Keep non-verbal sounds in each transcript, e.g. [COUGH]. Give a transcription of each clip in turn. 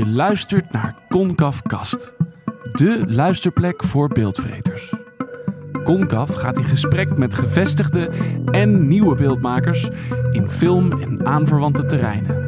Je luistert naar Concaf Kast, de luisterplek voor beeldvreters. Concaf gaat in gesprek met gevestigde en nieuwe beeldmakers in film en aanverwante terreinen.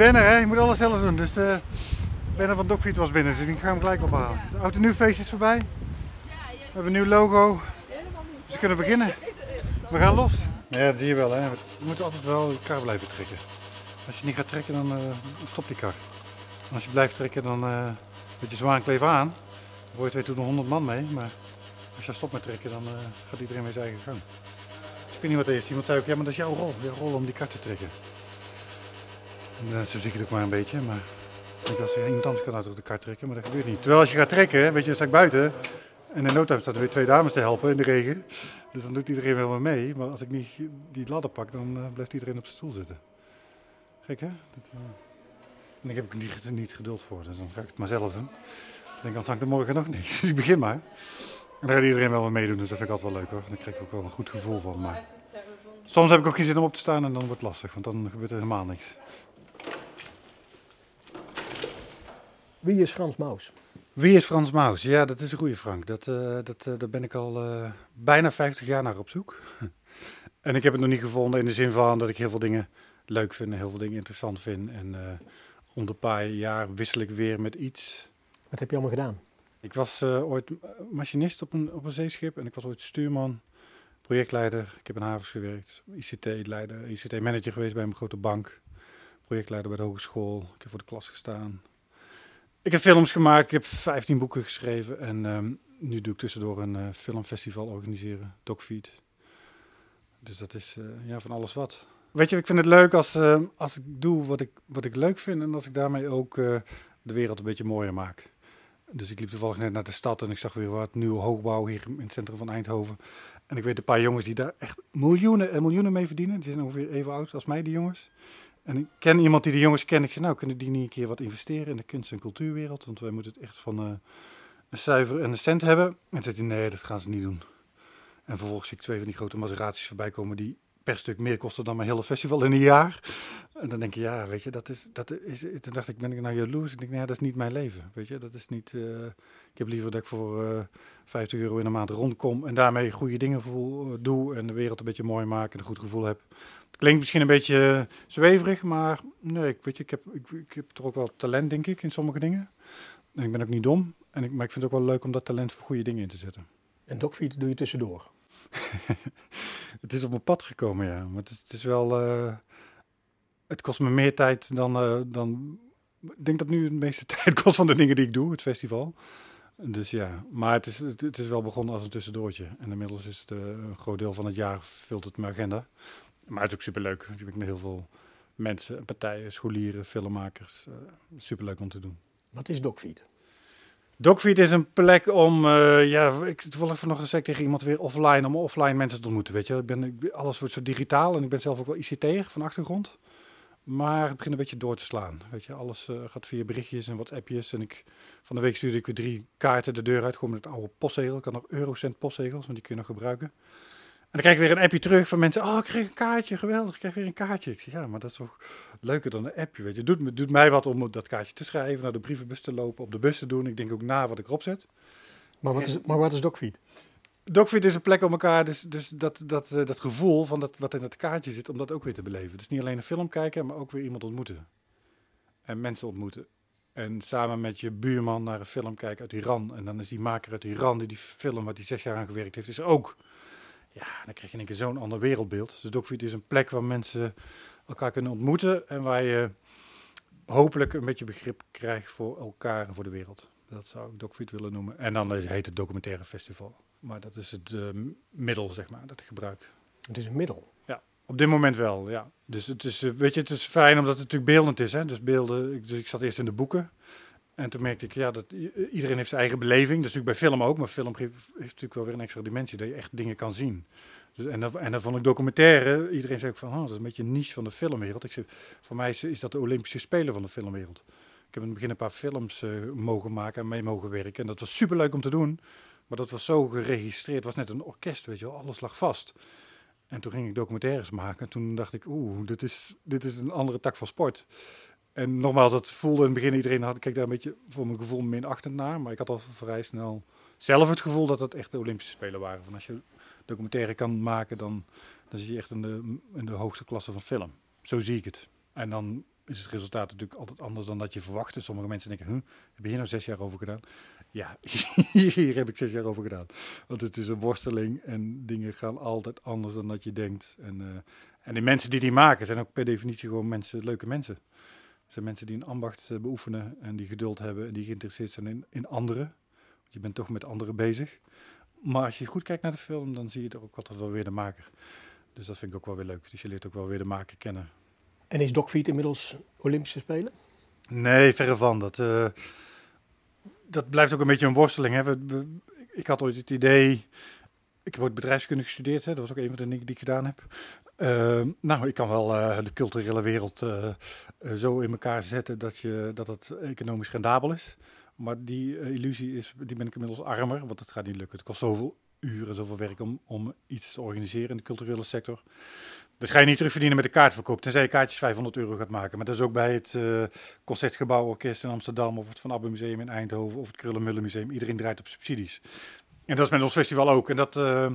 Banner hè, je moet alles zelf doen. Dus de banner van Dogfeet was binnen, dus gaan we hem gelijk ophalen. Het nieuw feest is voorbij. We hebben een nieuw logo. Dus we kunnen beginnen. We gaan los. Ja, dat zie je wel hè. We moeten altijd wel de kar blijven trekken. Als je niet gaat trekken, dan eh, stopt die kar. En als je blijft trekken, dan uh, je zwaankleef aan. Voor je het weet doen er 100 man mee. Maar als je stopt met trekken, dan eh, gaat iedereen weer zijn eigen gang. Dus ik weet niet wat het is. Iemand zei ook, ja maar dat is jouw rol. Jouw rol om die kar te trekken. Eh, zo zie ik het ook maar een beetje. Maar ik denk als je iemand anders kan uit de kar trekken, maar dat gebeurt niet. Terwijl als je gaat trekken, weet je, dan sta ik buiten. En in no time staan er weer twee dames te helpen in de regen. Dus dan doet iedereen wel mee. Maar als ik niet die ladder pak, dan eh, blijft iedereen op zijn stoel zitten. Gek hè? Dat, eh, En ik heb ik niet, niet geduld voor, dus dan ga ik het maar zelf doen. Dan denk ik, anders hangt er morgen nog niks. [LAUGHS] Dus ik begin maar. En dan gaat iedereen wel weer meedoen, dus dat vind ik altijd wel leuk hoor. Daar krijg ik ook wel een goed gevoel van. Maar soms heb ik ook geen zin om op te staan en dan wordt het lastig, want dan gebeurt er helemaal niks. Wie is Frans Maus? Wie is Frans Maus? Ja, dat is een goede Frank. Dat, eh, dat, eh, daar ben ik al eh, bijna 50 jaar naar op zoek. [LAUGHS] en ik heb het nog niet gevonden in de zin van dat ik heel veel dingen leuk vind en heel veel dingen interessant vind. En om de paar jaar wissel ik weer met iets. Wat heb je allemaal gedaan? Ik was ooit machinist op een, op een zeeschip en ik was ooit stuurman, projectleider. Ik heb in havens gewerkt, ICT-leider, ICT-manager geweest bij een grote bank. Projectleider bij de hogeschool. Ik heb voor de klas gestaan. Ik heb films gemaakt, ik heb 15 boeken geschreven en um, nu doe ik tussendoor een uh, filmfestival organiseren, Dogfeed. Dus dat is uh, ja, van alles wat. Weet je, ik vind het leuk als, uh, als ik doe wat ik, wat ik leuk vind en als ik daarmee ook de wereld een beetje mooier maak. Dus ik liep toevallig net naar de stad en ik zag weer wat nieuwe hoogbouw hier in het centrum van Eindhoven. En ik weet een paar jongens die daar echt miljoenen en miljoenen mee verdienen. Die zijn ongeveer even oud als mij, die jongens. En ik ken iemand die de jongens kent. Ik zei, nou, kunnen die niet een keer wat investeren in de kunst- en cultuurwereld? Want wij moeten het echt van uh, een cijfer en een cent hebben. En zei hij, nee, dat gaan ze niet doen. En vervolgens zie ik twee van die grote Maseratis voorbij komen die stuk meer kosten dan mijn hele festival in een jaar. En dan denk je, ja, weet je, dat is, dat is, toen dacht ik, ben ik nou jaloers? Ik denk, nee, dat is niet mijn leven, weet je. Dat is niet, uh, ik heb liever dat ik voor uh, 50 euro in een maand rondkom en daarmee goede dingen voel, doe en de wereld een beetje mooi maken en een goed gevoel heb. Klinkt misschien een beetje zweverig, maar nee, ik, weet je, ik, heb, ik, heb toch ook wel talent, denk ik, in sommige dingen. En ik ben ook niet dom, en ik, maar ik vind het ook wel leuk om dat talent voor goede dingen in te zetten. En Dogfeed doe je tussendoor? [LAUGHS] het is op mijn pad gekomen, ja. Maar het is, het is wel... Uh, het kost me meer tijd dan, uh, dan... Ik denk dat nu de meeste [LAUGHS] tijd kost van de dingen die ik doe, het festival. Dus ja, maar het is, het is wel begonnen als een tussendoortje. En inmiddels is het uh, een groot deel van het jaar vult het mijn agenda. Maar het is ook superleuk. Ik ben met heel veel mensen, partijen, scholieren, filmmakers. Superleuk om te doen. Wat is Dogfeed? Dogfeed is een plek om, uh, ja, ik toevallig vanochtend zei ik tegen iemand weer offline, om offline mensen te ontmoeten, weet je. Ik ben, ik, alles wordt zo digitaal en ik ben zelf ook wel ICT'er van achtergrond. Maar het begint een beetje door te slaan, weet je. Alles uh, gaat via berichtjes en WhatsAppjes. En ik, van de week stuurde ik weer drie kaarten de deur uit, gewoon met het oude postzegel. Ik kan nog eurocent postzegels, want die kun je nog gebruiken. En dan krijg ik weer een appje terug van mensen. Oh, ik kreeg een kaartje, geweldig, ik krijg weer een kaartje. Ik zeg, ja, maar dat is toch leuker dan een appje, weet je. Het doet, doet mij wat om dat kaartje te schrijven, naar de brievenbus te lopen, op de bus te doen. Ik denk ook na wat ik erop zet. Maar wat is, maar wat is Dogfeed? Dogfeed is een plek om elkaar, dus, dus dat, dat, uh, dat gevoel van dat, wat in het kaartje zit, om dat ook weer te beleven. Dus niet alleen een film kijken, maar ook weer iemand ontmoeten. En mensen ontmoeten. En samen met je buurman naar een film kijken uit Iran. En dan is die maker uit Iran, die die film waar hij zes jaar aan gewerkt heeft, is er ook. Ja, dan krijg je in één keer zo'n ander wereldbeeld. Dus Dogfeed is een plek waar mensen elkaar kunnen ontmoeten en waar je hopelijk een beetje begrip krijgt voor elkaar en voor de wereld. Dat zou ik Dogfeed willen noemen. En dan heet het documentaire festival. Maar dat is het uh, middel, zeg maar, dat ik gebruik. Het is een middel? Ja, op dit moment wel, ja. Dus het is, weet je, het is fijn omdat het natuurlijk beeldend is, hè. Dus beelden, dus ik zat eerst in de boeken. En toen merkte ik, ja, dat iedereen heeft zijn eigen beleving. Dat is natuurlijk bij film ook, maar film heeft natuurlijk wel weer een extra dimensie, dat je echt dingen kan zien. Dus, en, dan, en dan vond ik documentaire, iedereen zei ook van, oh, dat is een beetje een niche van de filmwereld. Ik zei, voor mij is, is dat de Olympische Spelen van de filmwereld. Ik heb in het begin een paar films eh, mogen maken en mee mogen werken. En dat was superleuk om te doen, maar dat was zo geregistreerd. Het was net een orkest, weet je wel, alles lag vast. En toen ging ik documentaires maken. En toen dacht ik, oeh, dit is, dit is een andere tak van sport. En nogmaals, dat voelde in het begin iedereen had, keek daar een beetje voor mijn gevoel minachtend naar. Maar ik had al vrij snel zelf het gevoel dat het echt de Olympische Spelen waren. Van als je documentaire kan maken, dan, dan zit je echt in de, in de hoogste klasse van film. Zo zie ik het. En dan is het resultaat natuurlijk altijd anders dan dat je verwachtte. Sommige mensen denken, huh, heb je hier nou zes jaar over gedaan? Ja, [LAUGHS] hier heb ik zes jaar over gedaan. Want het is een worsteling en dingen gaan altijd anders dan dat je denkt. En, eh, en die mensen die die maken zijn ook per definitie gewoon mensen, leuke mensen. Het zijn mensen die een ambacht eh, beoefenen en die geduld hebben en die geïnteresseerd zijn in, in anderen. Je bent toch met anderen bezig. Maar als je goed kijkt naar de film, dan zie je er ook altijd wel weer de maker. Dus dat vind ik ook wel weer leuk. Dus je leert ook wel weer de maker kennen. En is Dogfeet inmiddels Olympische Spelen? Nee, verre van. Dat, eh, dat blijft ook een beetje een worsteling. Hè. We, we- ik had ooit het idee. Ik heb ooit bedrijfskunde gestudeerd. Hè. Dat was ook een van de dingen die ik gedaan heb. Eh, nou, ik kan wel eh, de culturele wereld eh, eh, zo in elkaar zetten dat, je, dat het economisch rendabel is. Maar die illusie is, die ben ik inmiddels armer, want het gaat niet lukken. Het kost zoveel uren, zoveel werk om, om iets te organiseren in de culturele sector. Dat ga je niet terugverdienen met de kaartverkoop, tenzij je kaartjes 500 euro gaat maken. Maar dat is ook bij het Concertgebouworkest in Amsterdam, of het Van Abbe Museum in Eindhoven, of het Krullenmullen Museum. Iedereen draait op subsidies. En dat is met ons festival ook. En dat, eh,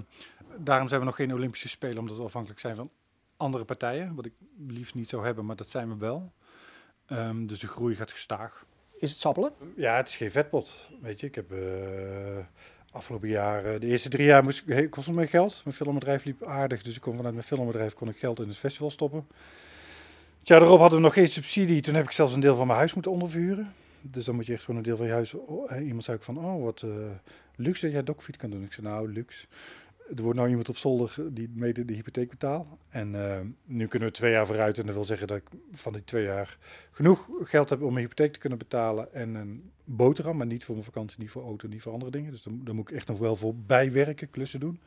daarom zijn we nog geen Olympische Spelen, omdat we afhankelijk zijn van andere partijen. Wat ik liefst niet zou hebben, maar dat zijn we wel. Ehm, dus de groei gaat gestaag. Is het sappelen? Ja, het is geen vetpot. Weet je, ik heb eh, afgelopen jaar, de eerste drie jaar moest, kostte me geld. Mijn filmbedrijf liep aardig, dus ik kon vanuit mijn filmbedrijf kon ik geld in het festival stoppen. Jaar erop hadden we nog geen subsidie. Toen heb ik zelfs een deel van mijn huis moeten onderverhuren. Dus dan moet je echt gewoon een deel van je huis. oh, iemand zei ook van, oh wat eh, luxe dat jij dokfiet kan doen. Ik zei, nou luxe. Er wordt nou iemand op zolder die mee de, de hypotheek betaalt. En eh, nu kunnen we twee jaar vooruit. En dat wil zeggen dat ik van die twee jaar genoeg geld heb om mijn hypotheek te kunnen betalen. En een boterham, maar niet voor mijn vakantie, niet voor auto, niet voor andere dingen. Dus dan, dan moet ik echt nog wel voor bijwerken, klussen doen.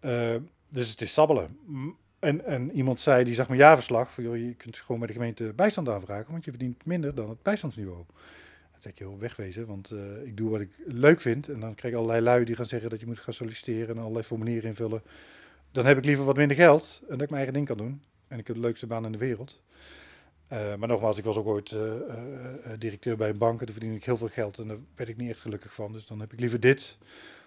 Eh, dus het is sabbelen. En, en iemand zei, die zag mijn jaarverslag, van, joh, je kunt gewoon bij de gemeente bijstand aanvragen, want je verdient minder dan het bijstandsniveau. Dan zeg ik, joh, wegwezen, want eh, ik doe wat ik leuk vind. En dan krijg ik allerlei lui die gaan zeggen dat je moet gaan solliciteren en allerlei formulieren invullen. Dan heb ik liever wat minder geld en dat ik mijn eigen ding kan doen. En ik heb de leukste baan in de wereld. Eh, maar nogmaals, ik was ook ooit eh, directeur bij een bank en toen verdiende ik heel veel geld en daar werd ik niet echt gelukkig van. Dus dan heb ik liever dit,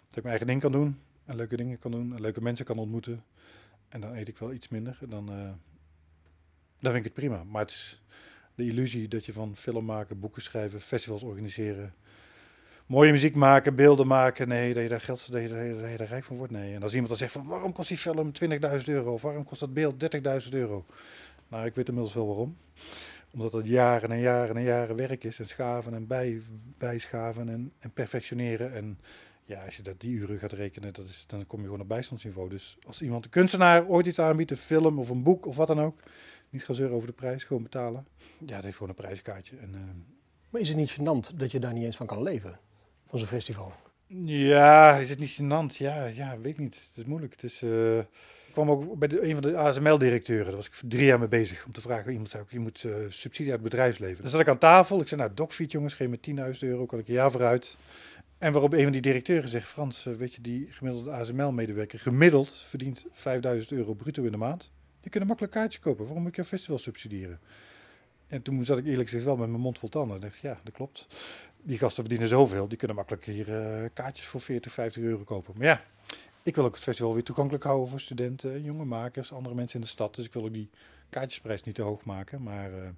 dat ik mijn eigen ding kan doen en leuke dingen kan doen en leuke mensen kan ontmoeten. En dan eet ik wel iets minder. En dan, eh, dan vind ik het prima. Maar het is de illusie dat je van film maken, boeken schrijven, festivals organiseren, mooie muziek maken, beelden maken. Nee, dat je daar geld dat je, dat dat daar rijk van wordt. Nee. En als iemand dan zegt van waarom kost die film 20.000 euro of waarom kost dat beeld 30.000 euro? Nou, ik weet inmiddels wel waarom. Omdat het jaren en jaren en jaren werk is en schaven en bij, bijschaven en, en perfectioneren. En ja, als je dat die uren gaat rekenen, dat is, dan kom je gewoon op bijstandsniveau. Dus als iemand, een kunstenaar, ooit iets aanbiedt, een film of een boek of wat dan ook, niet gaan zeuren over de prijs, gewoon betalen. Ja, dat heeft gewoon een prijskaartje. En, eh, Maar is het niet gênant dat je daar niet eens van kan leven? Van zo'n festival? ja, is het niet gênant? Ja, ja, weet ik niet. Het is moeilijk. Het is, eh, ik kwam ook bij de, een van de ASML-directeuren, daar was ik drie jaar mee bezig, om te vragen, iemand zei ook, je moet eh, subsidie uit het bedrijfsleven. Dan zat ik aan tafel, ik zei, nou, Docfeed jongens, geef me 10.000 euro, kan ik een jaar vooruit. En waarop een van die directeuren zegt, Frans, eh, weet je, die gemiddelde ASML-medewerker gemiddeld verdient 5000 euro bruto in de maand. Die kunnen makkelijk kaartjes kopen, waarom moet ik jouw festival subsidiëren? En toen zat ik eerlijk gezegd wel met mijn mond vol tanden. En dacht, ik, ja, dat klopt. Die gasten verdienen zoveel, die kunnen makkelijk hier eh, kaartjes voor 40, 50 euro kopen. Maar ja, ik wil ook het festival weer toegankelijk houden voor studenten, jonge makers, andere mensen in de stad. Dus ik wil ook die kaartjesprijs niet te hoog maken. Maar eh,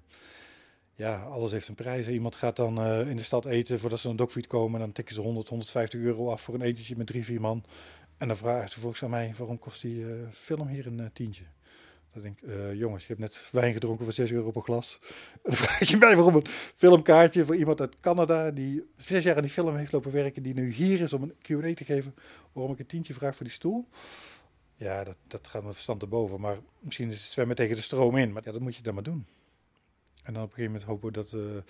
ja, alles heeft een prijs. Iemand gaat dan eh, in de stad eten voordat ze naar Dogfeed komen. En dan tikken ze 100, 150 euro af voor een etentje met drie, vier man. En dan vragen ze volgens mij, waarom kost die eh, film hier een eh, tientje? Dan denk ik, jongens, je hebt net wijn gedronken voor 6 euro per glas. En [LAUGHS] dan vraag je mij waarom een filmkaartje voor iemand uit Canada die zes jaar aan die film heeft lopen werken, die nu hier is om een Q&A te geven, waarom ik een tientje vraag voor die stoel. Ja, dat, dat gaat mijn verstand erboven. Maar misschien zwemmen tegen de stroom in. Maar ja, dat moet je dan maar doen. En dan op een gegeven moment hopen dat, eh,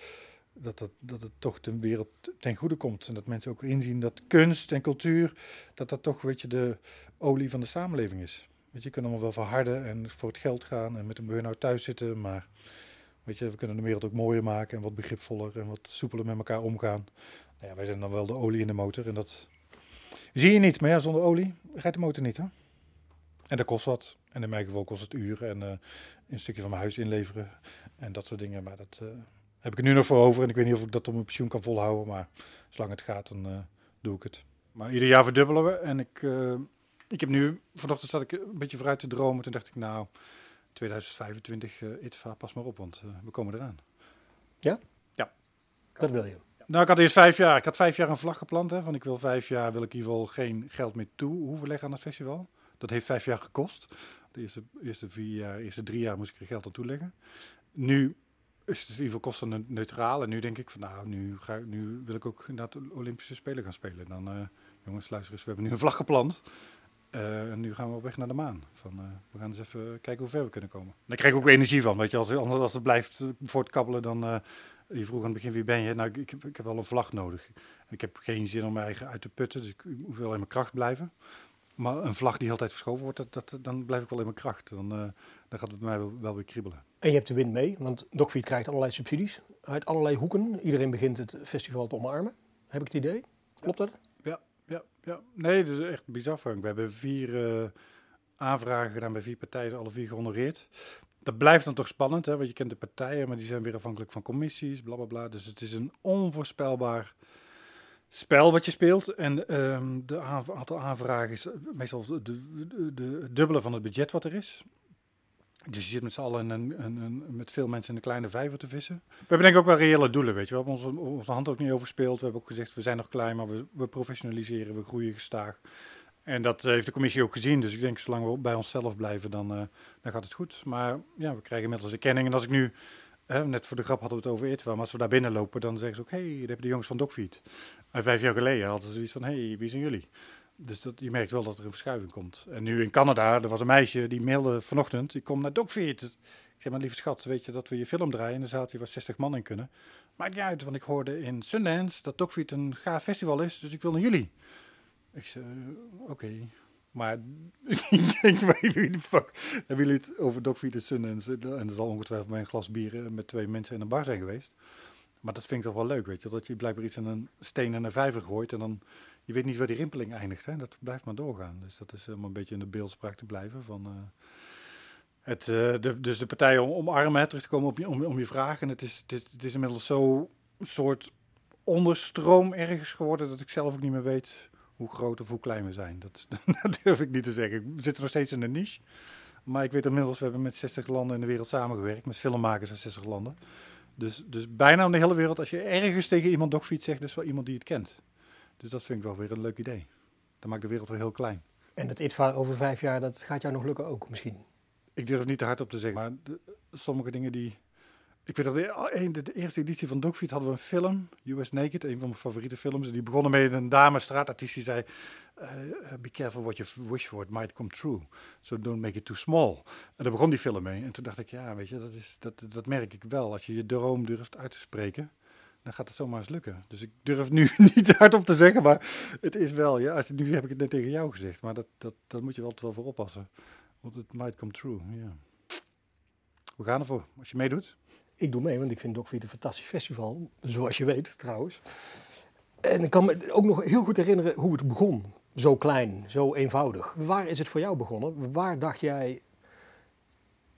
dat, dat, dat het toch de wereld ten goede komt. En dat mensen ook inzien dat kunst en cultuur, dat dat toch weet je, de olie van de samenleving is. Weet je, je kunt allemaal wel verharden en voor het geld gaan en met een burn-out thuis zitten, maar weet je, we kunnen de wereld ook mooier maken en wat begripvoller en wat soepeler met elkaar omgaan. Nou ja, wij zijn dan wel de olie in de motor en dat zie je niet. Maar ja, zonder olie rijdt de motor niet, hè? En dat kost wat. En in mijn geval kost het uren en uh, een stukje van mijn huis inleveren en dat soort dingen. Maar dat uh, heb ik er nu nog voor over. En ik weet niet of ik dat op mijn pensioen kan volhouden. Maar zolang het gaat, dan uh, doe ik het. Maar ieder jaar verdubbelen we. En ik, ik heb nu, vanochtend zat ik een beetje vooruit te dromen. Toen dacht ik, nou, 2025, ITVA, pas maar op, want we komen eraan. Ja? Ja. Dat wil je. Nou, ik had eerst vijf jaar. Ik had vijf jaar een vlag geplant. Hè, van ik wil vijf jaar, wil ik in ieder geval geen geld meer toe hoeven leggen aan het festival. Dat heeft vijf jaar gekost. De eerste, eerste, vier jaar, eerste drie jaar moest ik er geld aan toeleggen. Nu is het in ieder geval kosten neutraal. En nu denk ik van nou, nu, ga, nu wil ik ook inderdaad de Olympische Spelen gaan spelen. Dan, uh, jongens, luister eens, we hebben nu een vlag geplant. Uh, en nu gaan we op weg naar de maan. Van, uh, we gaan eens even kijken hoe ver we kunnen komen. Daar krijg ik ook energie van. Weet je, als, als het blijft voortkabbelen, dan. je vroeg aan het begin wie ben je? Nou, ik, ik, heb wel een vlag nodig. Ik heb geen zin om mijn eigen uit te putten, dus ik moet wel in mijn kracht blijven. Maar een vlag die altijd verschoven wordt, dat, dat, dan blijf ik wel in mijn kracht. Dan, uh, dan gaat het bij mij wel, wel, weer kriebelen. En je hebt de wind mee, want Dogfeed krijgt allerlei subsidies uit allerlei hoeken. Iedereen begint het festival te omarmen. Heb ik het idee? Klopt dat? Ja, ja, ja. Nee, dat is echt bizar. We hebben vier uh, aanvragen gedaan bij vier partijen, alle vier gehonoreerd. Dat blijft dan toch spannend, hè? want je kent de partijen, maar die zijn weer afhankelijk van commissies, bla bla bla. Dus het is een onvoorspelbaar spel wat je speelt. En um, de aantal aanvragen is meestal de, de, de, dubbele van het budget wat er is. Dus je zit met z'n allen een, een, een, met veel mensen in een kleine vijver te vissen. We hebben denk ik ook wel reële doelen, weet je. We hebben onze, onze hand ook niet overspeeld. We hebben ook gezegd, we zijn nog klein, maar we, professionaliseren, we groeien gestaag. En dat heeft de commissie ook gezien. Dus ik denk, zolang we bij onszelf blijven, dan, uh, dan gaat het goed. Maar ja, we krijgen inmiddels de kenning. En als ik nu, net voor de grap hadden we het over Itwa, maar als we daar binnen lopen, dan zeggen ze ook, hé, hey, daar hebben de jongens van Dogfeed. En vijf jaar geleden hadden ze zoiets van, hé, hey, wie zijn jullie? Dus dat, je merkt wel dat er een verschuiving komt. En nu in Canada, er was een meisje die mailde vanochtend, die komt naar Dogfeed. Ik zeg maar, lieve schat, weet je dat we je film draaien? En er zaten hier wel 60 man in kunnen. Maakt niet uit, want ik hoorde in Sundance dat Dogfeed een gaaf festival is, dus ik wil naar jullie. Ik zei, oké. Okay. Maar [LAUGHS] ik denk, wie de fuck hebben jullie het over Dogfeed en Sundance? En er zal ongetwijfeld bij een glas bier met twee mensen in een bar zijn geweest. Maar dat vind ik toch wel leuk, weet je. Dat je blijkbaar iets in een steen en een vijver gooit en dan... Je weet niet waar die rimpeling eindigt, hè. Dat blijft maar doorgaan. Dus dat is helemaal een beetje in de beeldspraak te blijven van... Uh, het, de, dus de partijen omarmen, terug te komen op je, om, om je vraag. En het is, het, het is inmiddels zo een soort onderstroom ergens geworden... dat ik zelf ook niet meer weet hoe groot of hoe klein we zijn. Dat, [LAUGHS] durf ik niet te zeggen. We zitten nog steeds in een niche. Maar ik weet inmiddels, we hebben met 60 landen in de wereld samengewerkt. Met filmmakers uit 60 landen. Dus, dus bijna in de hele wereld, als je ergens tegen iemand dogfiets zegt, is wel iemand die het kent. Dus dat vind ik wel weer een leuk idee. Dat maakt de wereld weer heel klein. En het ITVA over vijf jaar, dat gaat jou nog lukken ook misschien? Ik durf niet te hard op te zeggen, maar de, sommige dingen die... Ik weet dat de, de, de eerste editie van Dogfeed hadden we een film, US Naked, een van mijn favoriete films. Die begonnen met een dame straatartiest die zei... Uh, be careful what you wish for, it might come true. So don't make it too small. En daar begon die film mee. En toen dacht ik, ja, weet je, dat, is, dat, dat merk ik wel. Als je je droom durft uit te spreken, dan gaat het zomaar eens lukken. Dus ik durf nu [LAUGHS] niet hardop te zeggen, maar het is wel, ja, als, nu heb ik het net tegen jou gezegd, maar dat, dat, dat moet je wel, voor oppassen. Want het might come true, ja. We gaan ervoor, als je meedoet. Ik doe mee, want ik vind Dogfeed een fantastisch festival. Zoals je weet, trouwens. En ik kan me ook nog heel goed herinneren hoe het begon zo klein, zo eenvoudig. Waar is het voor jou begonnen? Waar dacht jij,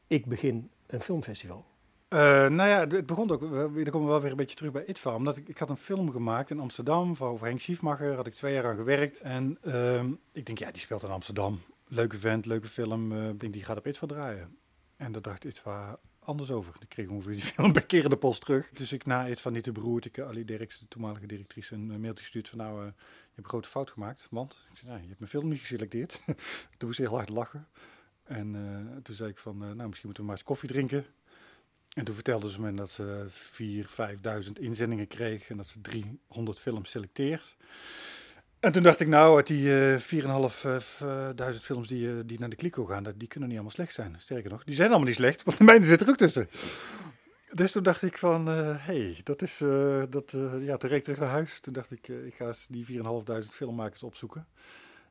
ik begin een filmfestival? Uh, nou ja, het begon ook, daar komen we wel weer een beetje terug bij ITVA. Omdat ik, ik had een film gemaakt in Amsterdam over Henk Schiefmacher. had ik twee jaar aan gewerkt. En uh, ik denk, ja, die speelt in Amsterdam. Leuke vent, leuke film. Uh, ik denk, die gaat op ITVA draaien. En dat dacht ITVA anders over. Ik kreeg ongeveer die [LAUGHS] film per keer in de post terug. Dus ik na ITVA niet te beroerd, ik Ali Derks, de toenmalige directrice, een mailtje gestuurd van nou heb een grote fout gemaakt, want ik zei, nou, je hebt mijn film niet geselecteerd. [LAUGHS] toen moest heel hard lachen. En toen zei ik van, nou, misschien moeten we maar eens koffie drinken. En toen vertelden ze me dat ze 4.000, 5.000 inzendingen kreeg en dat ze 300 films selecteert. En toen dacht ik, nou, uit die uh, 4.500 films die, die naar de kliko gaan, die kunnen niet allemaal slecht zijn. Sterker nog, die zijn allemaal niet slecht, want de mijne zit er ook tussen. Dus toen dacht ik van, hé, hey, dat is, dat, ja, toen reed terug naar huis. Toen dacht ik, ik ga eens die 4.500 filmmakers opzoeken.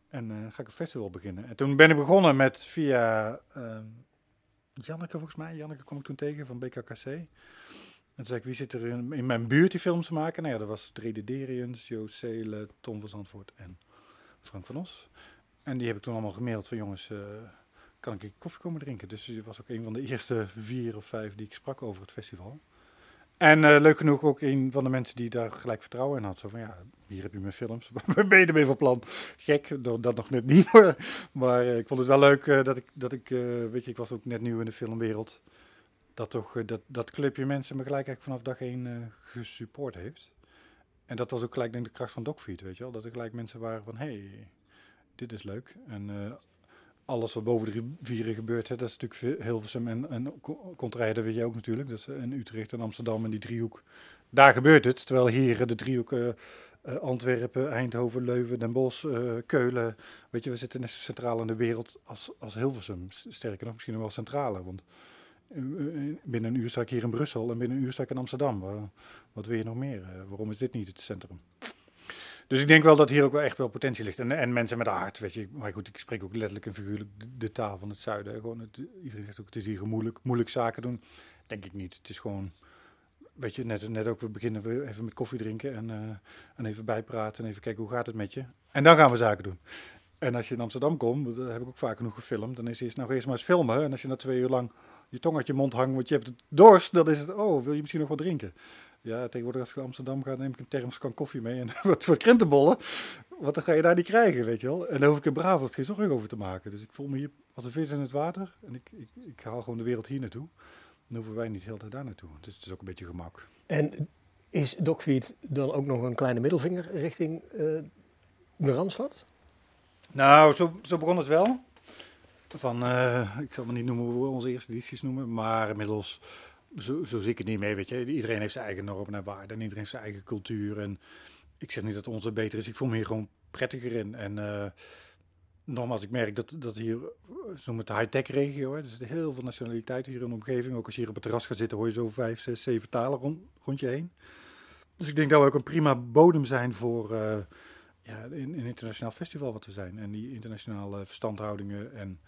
En ga ik een festival beginnen. En toen ben ik begonnen met via ehm, Janneke volgens mij. Janneke kwam ik toen tegen van BKKC. En toen zei ik, wie zit er in, mijn buurt die films maken? Nou ja, dat was Drede Deriens, Joost Seelen, Tom van Zandvoort en Frank van Os. En die heb ik toen allemaal gemaild van jongens, kan ik koffie komen drinken. Dus je was ook een van de eerste vier of vijf die ik sprak over het festival. En uh, leuk genoeg ook een van de mensen die daar gelijk vertrouwen in had. Zo van, ja, hier heb je mijn films. [LAUGHS] Waar ben je ermee van plan? Gek, dat nog net niet. [LAUGHS] maar uh, ik vond het wel leuk uh, dat ik, dat ik weet je, ik was ook net nieuw in de filmwereld. Dat toch, dat, dat clubje mensen me gelijk eigenlijk vanaf dag één gesupport heeft. En dat was ook gelijk denk ik, de kracht van Dogfeed, weet je wel. Dat er gelijk mensen waren van, hey, dit is leuk. En alles wat boven de rivieren gebeurt, hè, dat is natuurlijk Hilversum en, en Contraire, weet je ook natuurlijk. Dat is in Utrecht en Amsterdam en die driehoek. Daar gebeurt het. Terwijl hier de driehoek uh, Antwerpen, Eindhoven, Leuven, Den Bosch, Keulen. Weet je, we zitten net zo centraal in de wereld als, als Hilversum. Sterker nog, misschien nog wel centraler. Want binnen een uur sta ik hier in Brussel en binnen een uur sta ik in Amsterdam. wat wil je nog meer? waarom is dit niet het centrum? Dus ik denk wel dat hier ook wel echt wel potentie ligt. En, en mensen met hart, weet je. Maar goed, ik spreek ook letterlijk en figuurlijk de, taal van het zuiden. Gewoon het, iedereen zegt ook, het is hier moeilijk, moeilijk zaken doen. Denk ik niet. Het is gewoon, weet je, net, net ook, we beginnen we even met koffie drinken en, uh, en even bijpraten en even kijken hoe gaat het met je. En dan gaan we zaken doen. En als je in Amsterdam komt, dat heb ik ook vaak genoeg gefilmd, dan is het nou eerst maar eens filmen. En als je na twee uur lang je tong uit je mond hangt, want je hebt het dorst, dan is het, oh, wil je misschien nog wat drinken? Ja, tegenwoordig als ik naar Amsterdam ga, neem ik een thermos kan koffie mee en [LAUGHS] wat, wat krentenbollen. Wat dan ga je daar niet krijgen, weet je wel. En daar hoef ik in Brabant geen zorgen over te maken. Dus ik voel me hier als een vis in het water. En ik, ik, ik haal gewoon de wereld hier naartoe. Dan hoeven wij niet heel tijd daar naartoe. Dus het is ook een beetje gemak. En is Docfeed dan ook nog een kleine middelvinger richting uh, de Randstad? Nou, zo, zo begon het wel. Van, uh, ik zal het niet noemen hoe we onze eerste edities noemen, maar inmiddels zo, zo zie ik het niet mee, weet je. Iedereen heeft zijn eigen normen en waarden en iedereen heeft zijn eigen cultuur. En ik zeg niet dat onze beter is, ik voel me hier gewoon prettiger in. En uh, nogmaals, ik merk dat, dat hier, zo met de high-tech regio, hè, er zitten heel veel nationaliteiten hier in de omgeving. Ook als je hier op het terras gaat zitten, hoor je zo vijf, zes, zeven talen rond, je heen. Dus ik denk dat we ook een prima bodem zijn voor uh, ja, een, een internationaal festival wat we zijn. En die internationale verstandhoudingen en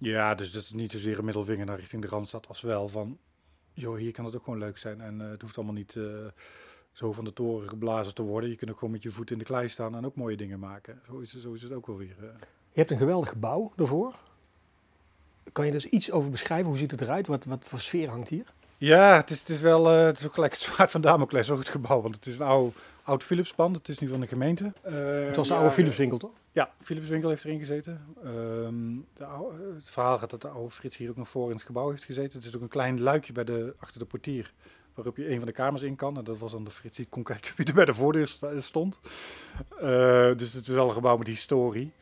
ja, dus dat is niet zozeer een middelvinger naar richting de Randstad als wel van, joh, hier kan het ook gewoon leuk zijn. En uh, het hoeft allemaal niet uh, zo van de toren geblazen te worden. Je kunt ook gewoon met je voet in de klei staan en ook mooie dingen maken. Zo is, zo is het ook wel weer. Uh. Je hebt een geweldig gebouw ervoor. Kan je dus iets over beschrijven? Hoe ziet het eruit? Wat, wat voor sfeer hangt hier? Ja, het is, het is wel het is ook gelijk het zwaard van Damocles, ook het gebouw. Want het is een oude, oud Philipspand, het is nu van de gemeente. het was een oude Philipswinkel, toch? Ja, Philips Winkel heeft erin gezeten. Ehm, de het verhaal gaat dat de oude Frits hier ook nog voor in het gebouw heeft gezeten. Er zit ook een klein luikje bij de, achter de portier waarop je een van de kamers in kan. En dat was dan de Frits die kon kijken wie er bij de voordeur stond. Uh, dus het is wel een gebouw met historie.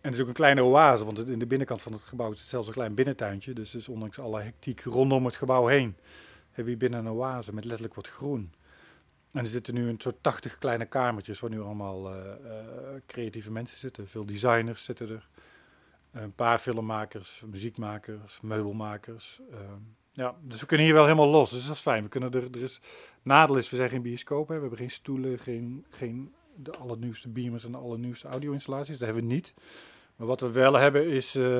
En het is ook een kleine oase, want in de binnenkant van het gebouw is zelfs een klein binnentuintje. Dus, dus ondanks alle hectiek rondom het gebouw heen hebben we binnen een oase met letterlijk wat groen. En er zitten nu een soort 80 kleine kamertjes waar nu allemaal uh, uh, creatieve mensen zitten. Veel designers zitten er. Een paar filmmakers, muziekmakers, meubelmakers. Uh, ja, dus we kunnen hier wel helemaal los. Dus dat is fijn. We kunnen er, er is, nadeel is, we zijn geen bioscoop. Hè. We hebben geen stoelen, geen, geen de allernieuwste beamers en de allernieuwste audio-installaties. Dat hebben we niet. Maar wat we wel hebben is uh,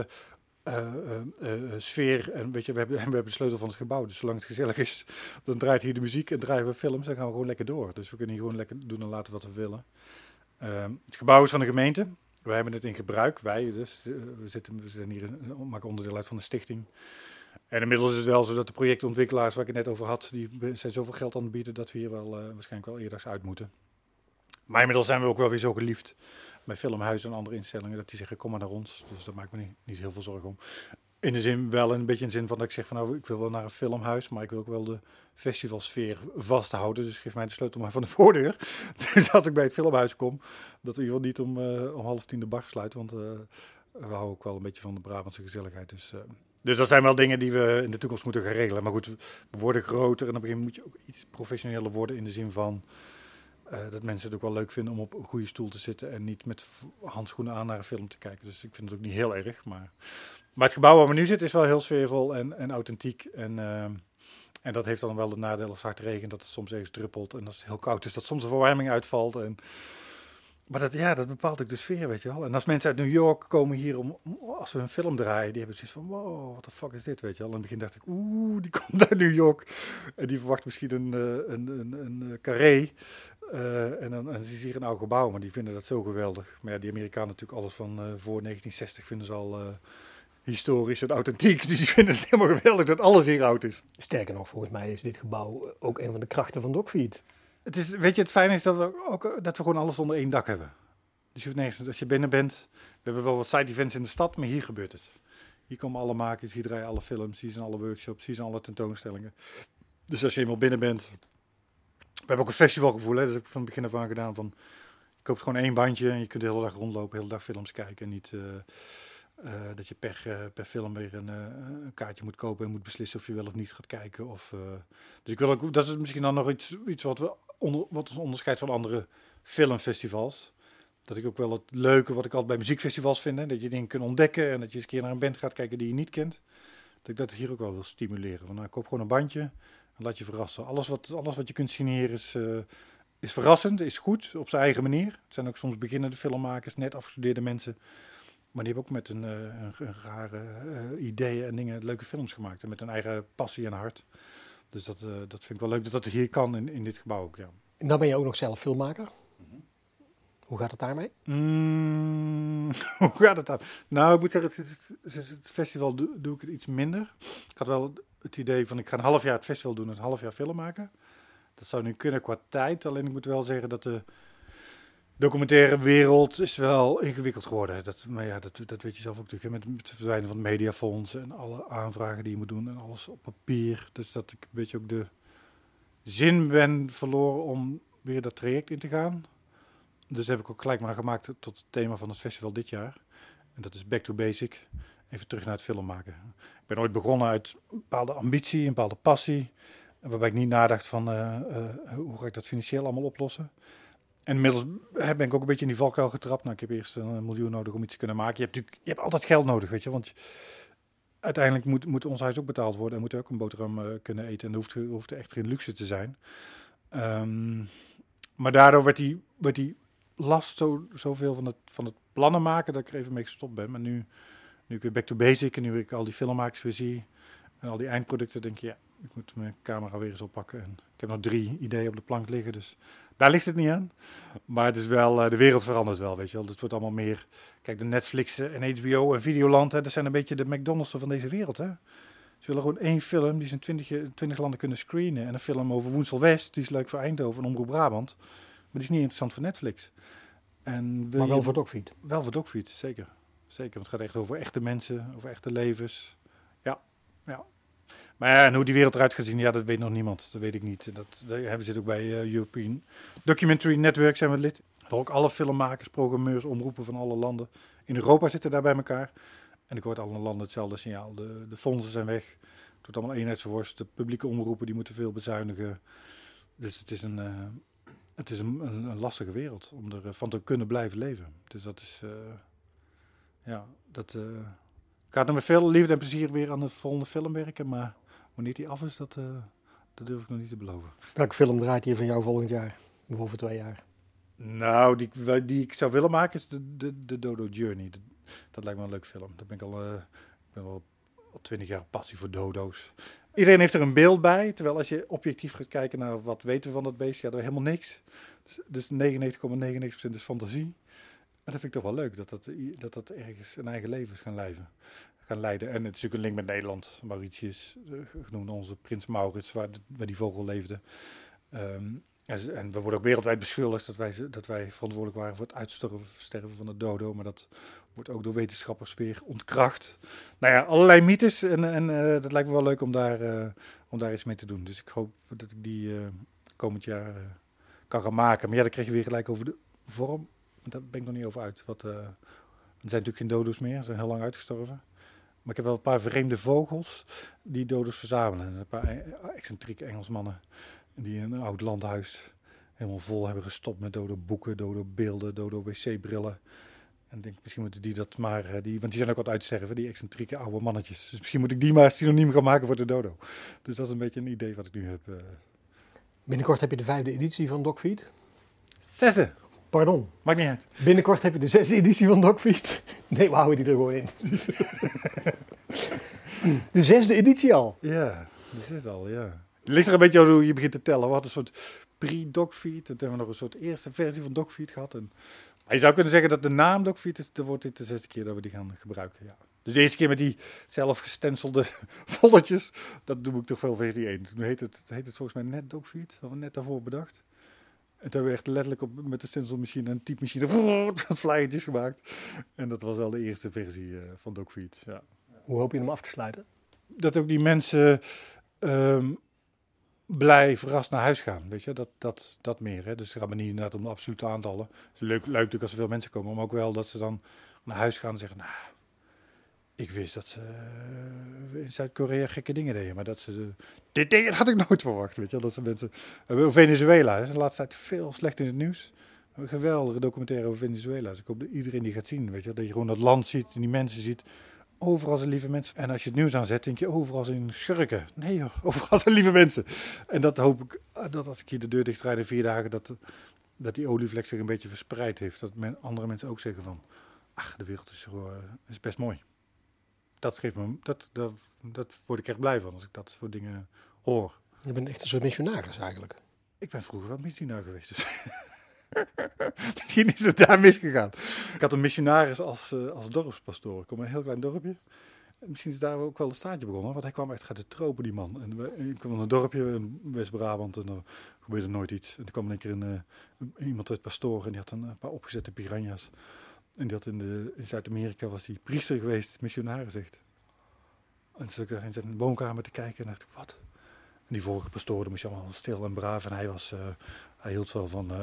sfeer. En weet je, we hebben, [LAUGHS] we hebben de sleutel van het gebouw. Dus zolang het gezellig is, [LAUGHS] dan draait hier de muziek en draaien we films. Dan gaan we gewoon lekker door. Dus we kunnen hier gewoon lekker doen en laten wat we willen. Ehm, het gebouw is van de gemeente. Wij hebben het in gebruik. Wij, dus we, zitten, we zijn hier, maken onderdeel uit van de stichting. En inmiddels is het wel zo dat de projectontwikkelaars waar ik het net over had, die zijn zoveel geld aan het bieden dat we hier wel waarschijnlijk wel eerder uit moeten. Maar inmiddels zijn we ook wel weer zo geliefd bij filmhuizen en andere instellingen, dat die zeggen, kom maar naar ons. Dus daar maakt me niet, niet heel veel zorgen om. In de zin, wel een beetje in de zin van dat ik zeg van nou, ik wil wel naar een filmhuis, maar ik wil ook wel de festivalsfeer vasthouden. Dus geef mij de sleutel maar van de voordeur. [LAUGHS] Dus als ik bij het filmhuis kom, dat we in ieder geval niet om, uh, om half tien de bar sluiten, want uh, we houden ook wel een beetje van de Brabantse gezelligheid. Dus, uh, dus dat zijn wel dingen die we in de toekomst moeten gaan regelen. Maar goed, we worden groter en op een gegeven moment moet je ook iets professioneler worden in de zin van uh, dat mensen het ook wel leuk vinden om op een goede stoel te zitten en niet met handschoenen aan naar een film te kijken. Dus ik vind het ook niet heel erg. Maar, maar het gebouw waar we nu zitten is wel heel sfeervol en, en authentiek. En, uh, En dat heeft dan wel het nadeel als het hard dat het soms eens druppelt. En als het heel koud is, dat soms de verwarming uitvalt. En, maar dat, ja, dat bepaalt ook de sfeer, weet je wel. En als mensen uit New York komen hier om, als we een film draaien, die hebben zoiets van, wow, wat de fuck is dit, weet je wel. In het begin dacht ik, oeh, die [LAUGHS] komt uit New York. En die verwacht misschien een, een, een, een, een carré. Uh, en dan en is hier een oud gebouw, maar die vinden dat zo geweldig. Maar ja, die Amerikanen natuurlijk alles van uh, voor 1960 vinden ze al... Uh, historisch en authentiek. [LAUGHS] Dus die vinden het helemaal geweldig dat alles hier oud is. Sterker nog, volgens mij is dit gebouw ook een van de krachten van Dogfeed. Het is, weet je, het fijne is dat we, ook, dat we gewoon alles onder één dak hebben. Dus je hoeft nergens, als je binnen bent, we hebben wel wat side events in de stad, maar hier gebeurt het. Hier komen alle makers, hier draaien alle films, hier zijn alle workshops, hier zijn alle tentoonstellingen. Dus als je eenmaal binnen bent, we hebben ook een festivalgevoel, hè? dat heb ik van het begin af aan gedaan. Van, je koopt gewoon één bandje en je kunt de hele dag rondlopen, de hele dag films kijken en niet... Uh, uh, dat je per, uh, per film weer een, een, kaartje moet kopen en moet beslissen of je wel of niet gaat kijken. Of, dus ik wil ook, dat is misschien dan nog iets, iets wat, we onder, wat ons onderscheidt van andere filmfestivals. Dat ik ook wel het leuke wat ik altijd bij muziekfestivals vind, hè, dat je dingen kunt ontdekken en dat je eens een keer naar een band gaat kijken die je niet kent. Dat ik dat hier ook wel wil stimuleren. Van, nou, koop gewoon een bandje laat je verrassen. Alles wat, alles wat je kunt signeren is, is verrassend, is goed op zijn eigen manier. Het zijn ook soms beginnende filmmakers, net afgestudeerde mensen maar die hebben ook met een, uh, een, een rare uh, ideeën en dingen leuke films gemaakt. En met een eigen passie en hart. Dus dat, dat vind ik wel leuk dat dat hier kan in, in dit gebouw ook, ja. En dan ben je ook nog zelf filmmaker. Mm -hmm. Hoe gaat het daarmee? Mm, [LAUGHS] hoe gaat het dan? Nou, ik moet zeggen, het, het, het festival doe, doe, ik het iets minder. Ik had wel het idee van, ik ga een half jaar het festival doen, een half jaar film maken. Dat zou nu kunnen qua tijd. Alleen ik moet wel zeggen dat de documentaire wereld is wel ingewikkeld geworden. Dat, maar ja, dat, dat weet je zelf ook natuurlijk. Met, met het verdwijnen van het mediafonds en alle aanvragen die je moet doen en alles op papier. Dus dat ik een beetje ook de zin ben verloren om weer dat traject in te gaan. Dus heb ik ook gelijk maar gemaakt tot het thema van het festival dit jaar. En dat is Back to Basic. Even terug naar het film maken. Ik ben ooit begonnen uit een bepaalde ambitie, een bepaalde passie. Waarbij ik niet nadacht van uh, uh, hoe ga ik dat financieel allemaal oplossen. En inmiddels ben ik ook een beetje in die valkuil getrapt. Nou, ik heb eerst een miljoen nodig om iets te kunnen maken. Je hebt natuurlijk je hebt altijd geld nodig, weet je. Want uiteindelijk moet, moet ons huis ook betaald worden. En moeten we ook een boterham uh, kunnen eten. En dat hoeft, hoeft echt geen luxe te zijn. Um, maar daardoor werd die, werd die last zo, zoveel van het, van het plannen maken... dat ik er even mee gestopt ben. Maar nu, nu ik weer back to basic en nu ik al die filmmakers weer zie... en al die eindproducten, denk je... ja, ik moet mijn camera weer eens oppakken. En ik heb nog drie ideeën op de plank liggen, dus daar ligt het niet aan. Maar het is wel, uh, de wereld verandert wel, weet je wel. Het wordt allemaal meer, kijk, de Netflix en HBO en Videoland, hè, dat zijn een beetje de McDonald's van deze wereld, hè. Ze willen gewoon één film die ze in twintig, twintig landen kunnen screenen. En een film over Woensel West, die is leuk voor Eindhoven en Omroep Brabant. Maar die is niet interessant voor Netflix. En maar wel je, voor Dogfeed. Wel voor Dogfeed, zeker. Zeker, want het gaat echt over echte mensen, over echte levens. Ja, ja. Maar ja, en hoe die wereld eruit gaat zien, ja, dat weet nog niemand. Dat weet ik niet. Dat, we zitten ook bij uh, European Documentary Network, zijn we lid. Ook alle filmmakers, programmeurs, omroepen van alle landen in Europa zitten daar bij elkaar. En ik hoor alle landen hetzelfde signaal. De, de fondsen zijn weg. Het wordt allemaal eenheidsworst. De publieke omroepen die moeten veel bezuinigen. Dus het is een, uh, het is een, een, lastige wereld om ervan van te kunnen blijven leven. Dus dat is, ja, dat... Uh, ik ga er met veel liefde en plezier weer aan de volgende film werken, maar Wanneer die af is, dat, uh, dat durf ik nog niet te beloven. Welke film draait hier van jou volgend jaar? Of over twee jaar? Nou, die, die ik zou willen maken is de, de, de Dodo Journey. Dat, dat lijkt me een leuk film. Daar ben ik al, uh, ik ben al al twintig jaar passie voor dodo's. Iedereen heeft er een beeld bij, terwijl als je objectief gaat kijken naar wat weten we van dat beest, ja, er helemaal niks. Dus, dus 99,99% is fantasie. En dat vind ik toch wel leuk, dat dat, dat dat ergens een eigen leven is gaan leven gaan leiden. En het is natuurlijk een link met Nederland. Mauritius, eh, genoemd onze prins Maurits, waar, waar die vogel leefde. Um, en, we worden ook wereldwijd beschuldigd dat wij, dat wij verantwoordelijk waren voor het uitsterven van de dodo. Maar dat wordt ook door wetenschappers weer ontkracht. Nou ja, allerlei mythes. En, en uh, dat lijkt me wel leuk om daar, uh, om daar iets mee te doen. Dus ik hoop dat ik die komend jaar kan gaan maken. Maar ja, dan krijg je weer gelijk over de vorm. Daar ben ik nog niet over uit. Wat, er zijn natuurlijk geen dodo's meer. Ze zijn heel lang uitgestorven. Maar ik heb wel een paar vreemde vogels die doders verzamelen. Een paar e- excentrieke Engelsmannen die een oud landhuis helemaal vol hebben gestopt met dode boeken, dode beelden, dode wc-brillen. En ik denk, misschien moeten die dat maar, eh, die, want die zijn ook wat uitsterven, die excentrieke oude mannetjes. Dus misschien moet ik die maar synoniem gaan maken voor de dodo. Dus dat is een beetje een idee wat ik nu heb. eh. Binnenkort heb je de vijfde editie van Dogfeed. Zesde, Pardon. maakt niet uit. Binnenkort heb je de zesde editie van Dogfeed. Nee, we houden die er gewoon in. [LAUGHS] De zesde editie al. Ja, de zesde al, ja. Het ligt er een beetje aan hoe je begint te tellen. We hadden een soort pre-dogfeed. Toen hebben we nog een soort eerste versie van dogfeed gehad. En, maar je zou kunnen zeggen dat de naam dogfeed is, dan wordt dit de zesde keer dat we die gaan gebruiken, ja. Dus de eerste keer met die zelf gestenselde [LAUGHS] foldertjes, dat doe ik toch wel versie 1. Toen heet het, heet het volgens mij net dogfeed, dat hebben we net daarvoor bedacht. En toen hebben we echt letterlijk op, met de stencilmachine en typemachine [LAUGHS] flyertjes gemaakt. En dat was wel de eerste versie eh, van dogfeed, ja Hoe hoop je hem af te sluiten? dat ook die mensen ehm, blij verrast naar huis gaan. Weet je, dat, dat, dat meer. Hè? Dus het gaat me niet inderdaad om de absolute aantallen. Het is leuk, leuk natuurlijk als er veel mensen komen, maar ook wel dat ze dan naar huis gaan en zeggen: Nou, ik wist dat ze eh, in Zuid-Korea gekke dingen deden, maar dat ze. dit ding had ik nooit verwacht. Weet je, dat ze mensen. Venezuela is de laatste tijd veel slecht in het nieuws. Een geweldige documentaire over Venezuela. Dus ik hoop dat iedereen die gaat zien. Weet je, dat je gewoon dat land ziet en die mensen ziet. Overal zijn lieve mensen. En als je het nieuws aanzet, denk je overal zijn schurken. Nee joh, [LAUGHS] overal zijn lieve mensen. En dat hoop ik, dat als ik hier de deur dicht rijd in vier dagen, dat, dat die olievlek zich een beetje verspreid heeft. Dat men, andere mensen ook zeggen van, ach, de wereld is, uh, is best mooi. Dat geeft me, dat, dat, dat word ik echt blij van als ik dat soort dingen hoor. Je bent echt een soort missionaris eigenlijk. Ik ben vroeger wel missionaris geweest, dus... [LAUGHS] Die is het daar misgegaan. Ik had een missionaris als, uh, als dorpspastoor. Ik kom een heel klein dorpje. Misschien is daar ook wel het staatje begonnen, want hij kwam echt uit de tropen, die man. En we, ik kwam in een dorpje in West-Brabant en er gebeurde nooit iets. En toen kwam een keer een, uh, iemand uit pastoor en die had een, een, paar opgezette piranha's. En had in, in Zuid-Amerika was hij priester geweest, missionaris echt. En toen ik daar in zijn woonkamer te kijken en dacht ik, wat? En die vorige pastoor, moest je allemaal stil en braaf. En hij was, uh, hij hield wel van uh,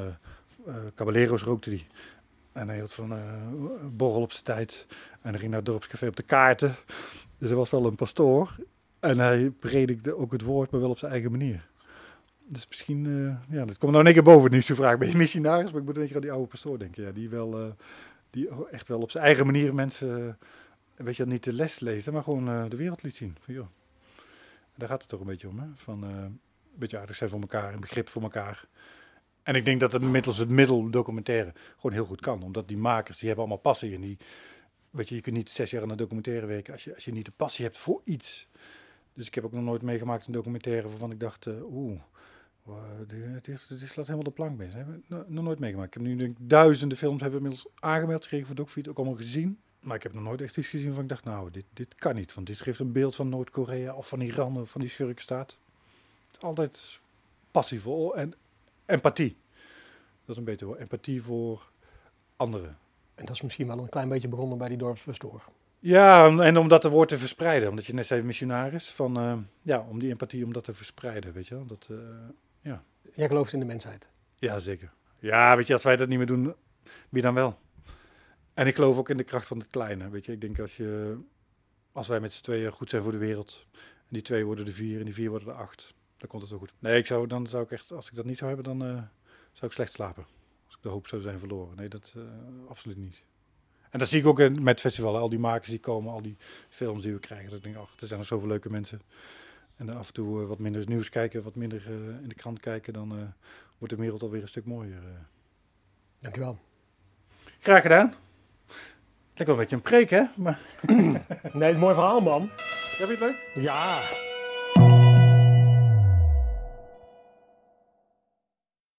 uh, caballero's rookte hij. En hij hield van borrel op zijn tijd. En hij ging naar het dorpscafé op de kaarten. Dus hij was wel een pastoor. En hij predikte ook het woord, maar wel op zijn eigen manier. Dus misschien, ja, dat komt nou één keer boven nu zo vraag. Ben je missionaris? Maar ik moet een keer aan die oude pastoor denken. Ja, die wel, die echt wel op zijn eigen manier mensen, weet je, niet de les lezen, maar gewoon de wereld liet zien. Van, joh, daar gaat het toch een beetje om, hè? Van uh, een beetje aardig zijn voor elkaar, een begrip voor elkaar. En ik denk dat het middels het middel documentaire gewoon heel goed kan. Omdat die makers, die hebben allemaal passie. En die, weet je, je kunt niet zes jaar aan een documentaire werken als je, als je niet de passie hebt voor iets. Dus ik heb ook nog nooit meegemaakt een documentaire waarvan ik dacht, oeh, het is, het slaat helemaal de plank mee. Dat heb ik nog nooit meegemaakt. Ik heb nu denk, duizenden films hebben inmiddels aangemeld gekregen voor DocFeed, ook allemaal gezien. Maar ik heb nog nooit echt iets gezien van ik dacht, nou, dit, dit kan niet. Want dit geeft een beeld van Noord-Korea of van Iran of van die schurkenstaat. Altijd passievol en empathie. Dat is een beter woord. Empathie voor anderen. En dat is misschien wel een klein beetje begonnen bij die dorpspastoor. Ja, en om dat te woord te verspreiden. Omdat je net zei missionaris. Van, uh, ja, om die empathie, om dat te verspreiden, weet je wel. Dat, uh, ja. Jij gelooft in de mensheid? Ja, zeker. Ja, weet je, als wij dat niet meer doen, wie dan wel? En ik geloof ook in de kracht van het kleine. Weet je, ik denk als, je, als wij met z'n tweeën goed zijn voor de wereld. En die twee worden de vier en die vier worden de acht. Dan komt het wel goed. Nee, ik zou, dan zou ik echt, als ik dat niet zou hebben, dan uh, zou ik slecht slapen. Als ik de hoop zou zijn verloren. Nee, dat uh, absoluut niet. En dat zie ik ook met festivalen. Al die makers die komen, al die films die we krijgen. Dat ik denk, ach, er zijn nog zoveel leuke mensen. En af en toe uh, wat minder nieuws kijken, wat minder in de krant kijken. Dan wordt de wereld alweer een stuk mooier. Dankjewel. Graag gedaan. Lijkt wel een beetje een preek, hè? Maar... [CLEARS THROAT] nee, het is een mooi verhaal, man. Heb je het leuk? Ja.